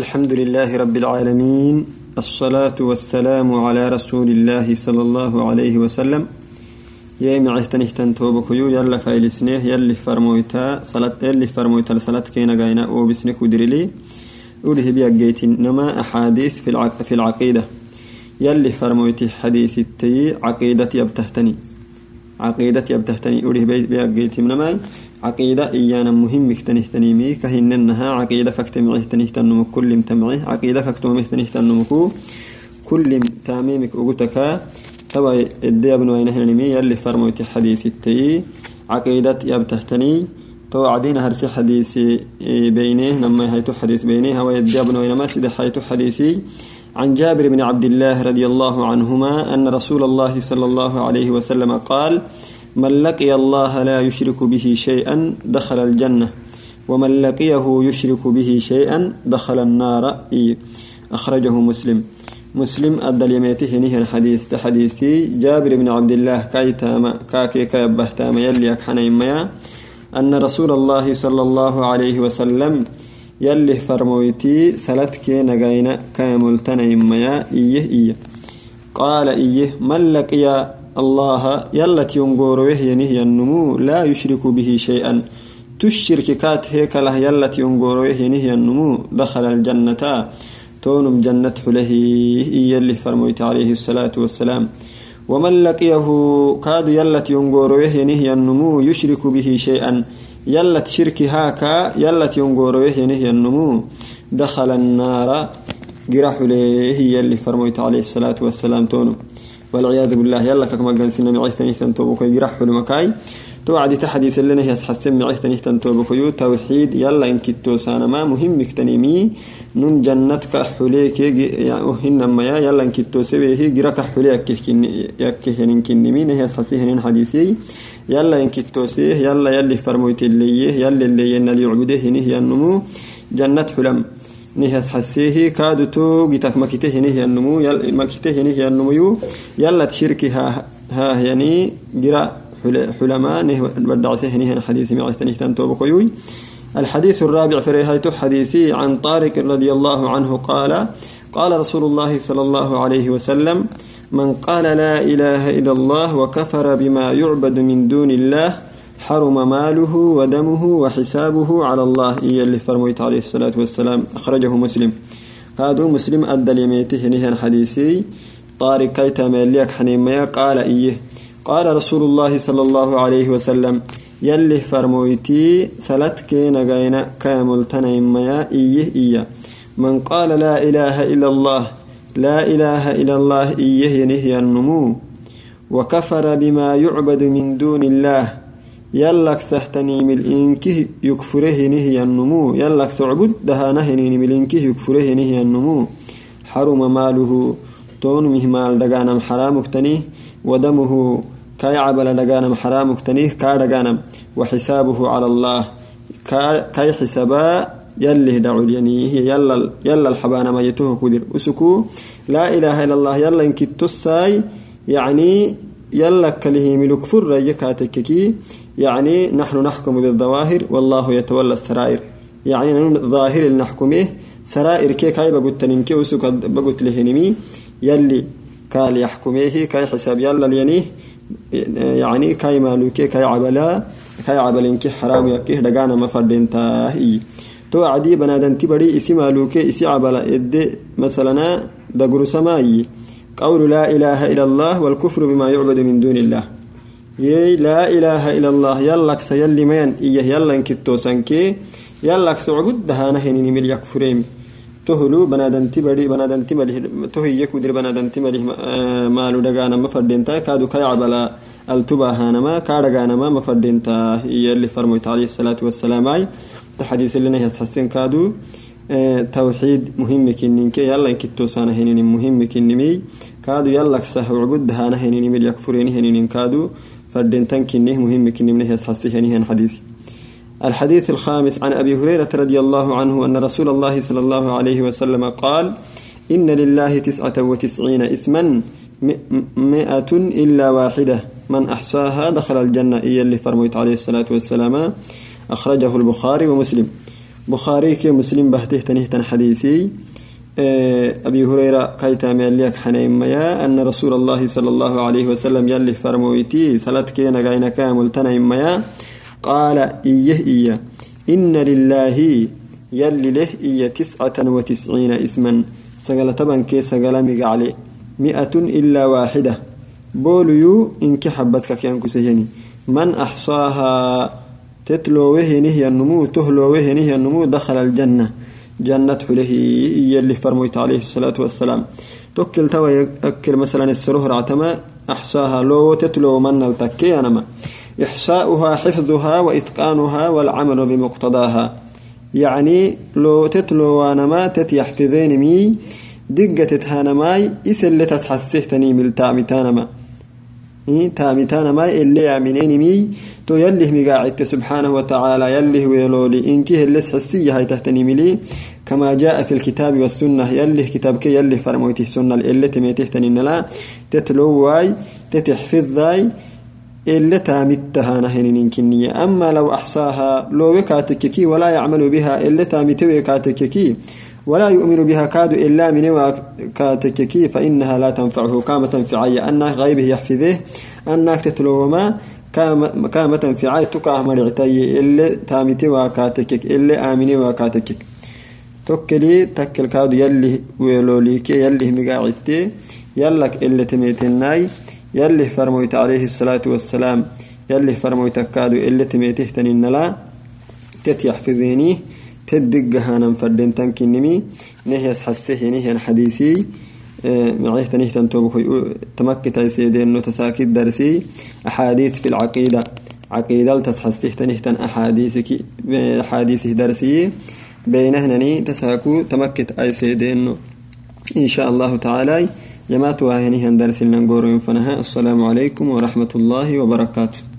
الحمد لله رب العالمين الصلاة والسلام على رسول الله صلى الله عليه وسلم يا معهتن اهتن توبك يو يلا فايل سنيه يلي فرمويتا صلاة يلي فرمويتا لصلاة كينا قاينا أو بسنك ودريلي وله بيا نما أحاديث في العق في العقيدة يلي فرمويتي حديث التي عقيدتي أبتهتني عقيدتي أبتهتني أوليه بيا جيتي منما عقيدة إيانا مهم اختنه مي كهننها عقيدة كاكتمعه تنه كل متمعه عقيدة كاكتمه تنه كل تاميمك أقوتك توا إدي ابن وين هنمي يلي فرموتي حديث التي عقيدة يبتهتني تو عدينا هرسي حديثي بينه لما هيتو حديث بينه. هو يدي ابن وين ما سيد حيتو حديثي. عن جابر بن عبد الله رضي الله عنهما أن رسول الله صلى الله عليه وسلم قال من لقي الله لا يشرك به شيئا دخل الجنة ومن لقيه يشرك به شيئا دخل النار. إيه أخرجه مسلم. مسلم أدى يميته نهي الحديث. تحديثي جابر بن عبد الله كايتاما كاكي كيبهتاما يلي أكحنا أن رسول الله صلى الله عليه وسلم يلي فرمويتي سلتك نغينا كاملتنا إميا. إيه إيه. قال إيه من لقي الله يلت ينقوروه ينهي النمو لا يشرك به شيئا. تشرك كات هيك له يلت ينقوروه ينهي النمو دخل الجنة. تونم جنة حله يلي فرميت عليه الصلاة والسلام. ومن لقيه كاد يلت ينقوروه ينهي النمو يشرك به شيئا. يلت شرك هاكا يلت ينقوروه ينهي النمو. دخل النار. قرح له يلي فرميت عليه الصلاة والسلام تونم والعياذ بالله يلا كما قنسنا معيتني تنتوبك يرح مكاي. توعد تحديث لنا هي حسن معيتني تنتوبك يو توحيد يلا إن كتو ما مهم مكتنيمي نون جنتك حليك يعني ما يلا إن كتو سبيه جرك حليك يكهن كنمين هي حسيهن حديثي. يلا إن كتو سيه يلا يلي فرمويت اللي يلي اللي ينال يعبده هي النمو. جنة حلم نهس حسيه كادو تو جتك مكته نهي النمو يل مكته نهي النمو يلا تشركي ها ها يعني جرا حلماء نه بدع سهنه الحديث مع تنهتن توبقيوي الحديث الرابع في رهايته حديثي عن طارق رضي الله عنه قال قال رسول الله صلى الله عليه وسلم من قال لا إله إلا الله وكفر بما يعبد من دون الله حرم ماله ودمه وحسابه على الله. إيا اللي فرميت عليه الصلاة والسلام. أخرجه مسلم. هذا مسلم أدى لميته نهي حديثي طارق كيتا مليك حنيميا قال إيه قال رسول الله صلى الله عليه وسلم يلي فرمويتي سلتك نغينا كامل تنيميا إيه إيه من قال لا إله إلا الله لا إله إلا الله إيه ينهي النمو. وكفر بما يعبد من دون الله. يكفره نهي النمو. حرم ماله تون مهمال دقانم حرامك تنيه ودمه كاي عبل دقانم حرامك تنيه كا دقانم وحسابه على الله كاي حسابا يلي دعو الينيه يلا يلا الحبانا ما يتوه كدر. أسكو لا إله إلا الله يلا انك تساي يعني يلا كله ملك فر يكاتككي يعني نحن نحكم بالظواهر والله يتولى السرائر. يعني ظاهر نحكمه سرائر كي كاي بقول تنمكي وسوك بقول لهنمي يلي كال يحكمه كاي حساب يلا لينيه. يعني كاي مالوكي كاي عبلا كاي عبلينكي حرام يكيه دقانا مفردين تاهي. تو عدي بنادن تبري إسي مالوكي إسي عبلا إد مثلا دقر سماي. قول لا إله إلا الله والكفر بما يعبد من دون الله. يي لا إله إلا الله يلك سيلي مين؟ إيه يلا انكتو سنكي يلك سعبد دهانا هنيني مل يكفرين. تهلو بنادن تبري بنادن تمره تهي يكودر بنادن تمره مالو دغانا مفردينتا كادو كيعبلا التبا هانما كادغانا ما مفردينتا يلي فرميت عليه الصلاة والسلام أي. تحديث لنا يسحسن كادو. توحيد مهم كنينك يلا انكتو سانا هنين مهم كنمي كادو يلا كسه عبد هانا هنين مل يكفرين هنين كادو فردين تنكنه مهم كنمنه يسحسي هنين حديث. الحديث الخامس عن أبي هريرة رضي الله عنه أن رسول الله صلى الله عليه وسلم قال إن لله تسعة وتسعين اسما مئة إلا واحدة. من أحصاها دخل الجنة. إيا اللي فرميت عليه الصلاة والسلام أخرجه البخاري ومسلم. بخاري كي مسلم بهته تنهتن حديثي أبي هريرة كايتا ماليك حنين ميا أن رسول الله صلى الله عليه وسلم يلي فرمويتي سلت كينا غاينا كامل تنين ميا قال إيه إيه. إن لله يلي له إيه تسعة وتسعين اسما. سقل تبن كي سقل مقعلي مئة إلا واحدة. بوليو إنك حبتك كيان كسيني من أحصاها؟ تتلو وهنه النمو تهلو وهنه النمو دخل الجنة. جنة حله يلي فرميت عليه الصلاة والسلام. توكل توا يأكل مثلا السروه رعتما أحصاها لو تتلو من التكي أنما إحصاؤها حفظها وإتقانها والعمل بمقتضاها. يعني لو تتلو وانما تتيحفظين مي دقة تهانماي إس اللي تسحسه تني تانما تامي تانماي اللي يعملين مي تو يليه مقاعدت سبحانه وتعالى يليه ويلولي إنكيه اللي سحسية هاي تهتني ملي كما جاء في الكتاب والسنة يليه كتابك يليه فرمويته سنة اللي تميته تنين تتلو واي تتحفظ ذاي اللي تامتها نهن كنية أما لو أحصاها لو وكاتككي ولا يعمل بها اللي تامتوي كاتككي ولا يؤمن بها كاد إلا من كاتككي فإنها لا تنفعه. كامة تنفعية أنك غيبه يحفظه أنك تتلو ما كامة تنفعي تكاه مرعتي اللي تامتي وكاتكك اللي آمني وكاتكك توكلي تكل كاد يلي ويلوليك يلي مقاعدتي. يلك اللي تميتناي. يلي فرمويت عليه الصلاة والسلام. يلي فرمويت كادو اللي تميته تنين تتيحفظيني تدقها ننفردين تنكنمي نهيس حسيه نهي حديثي. آه معيه تنيه تنتوبك تمكت سيدين نتساكي درسي. أحاديث في العقيدة. عقيدة تسحسيه تنيه تن أحاديثك أحاديثه درسي. بينهنني تساكو تمكت أي سيدين. إن شاء الله تعالى. يمات واهنه درس لنقور ينفنها. السلام عليكم ورحمة الله وبركاته.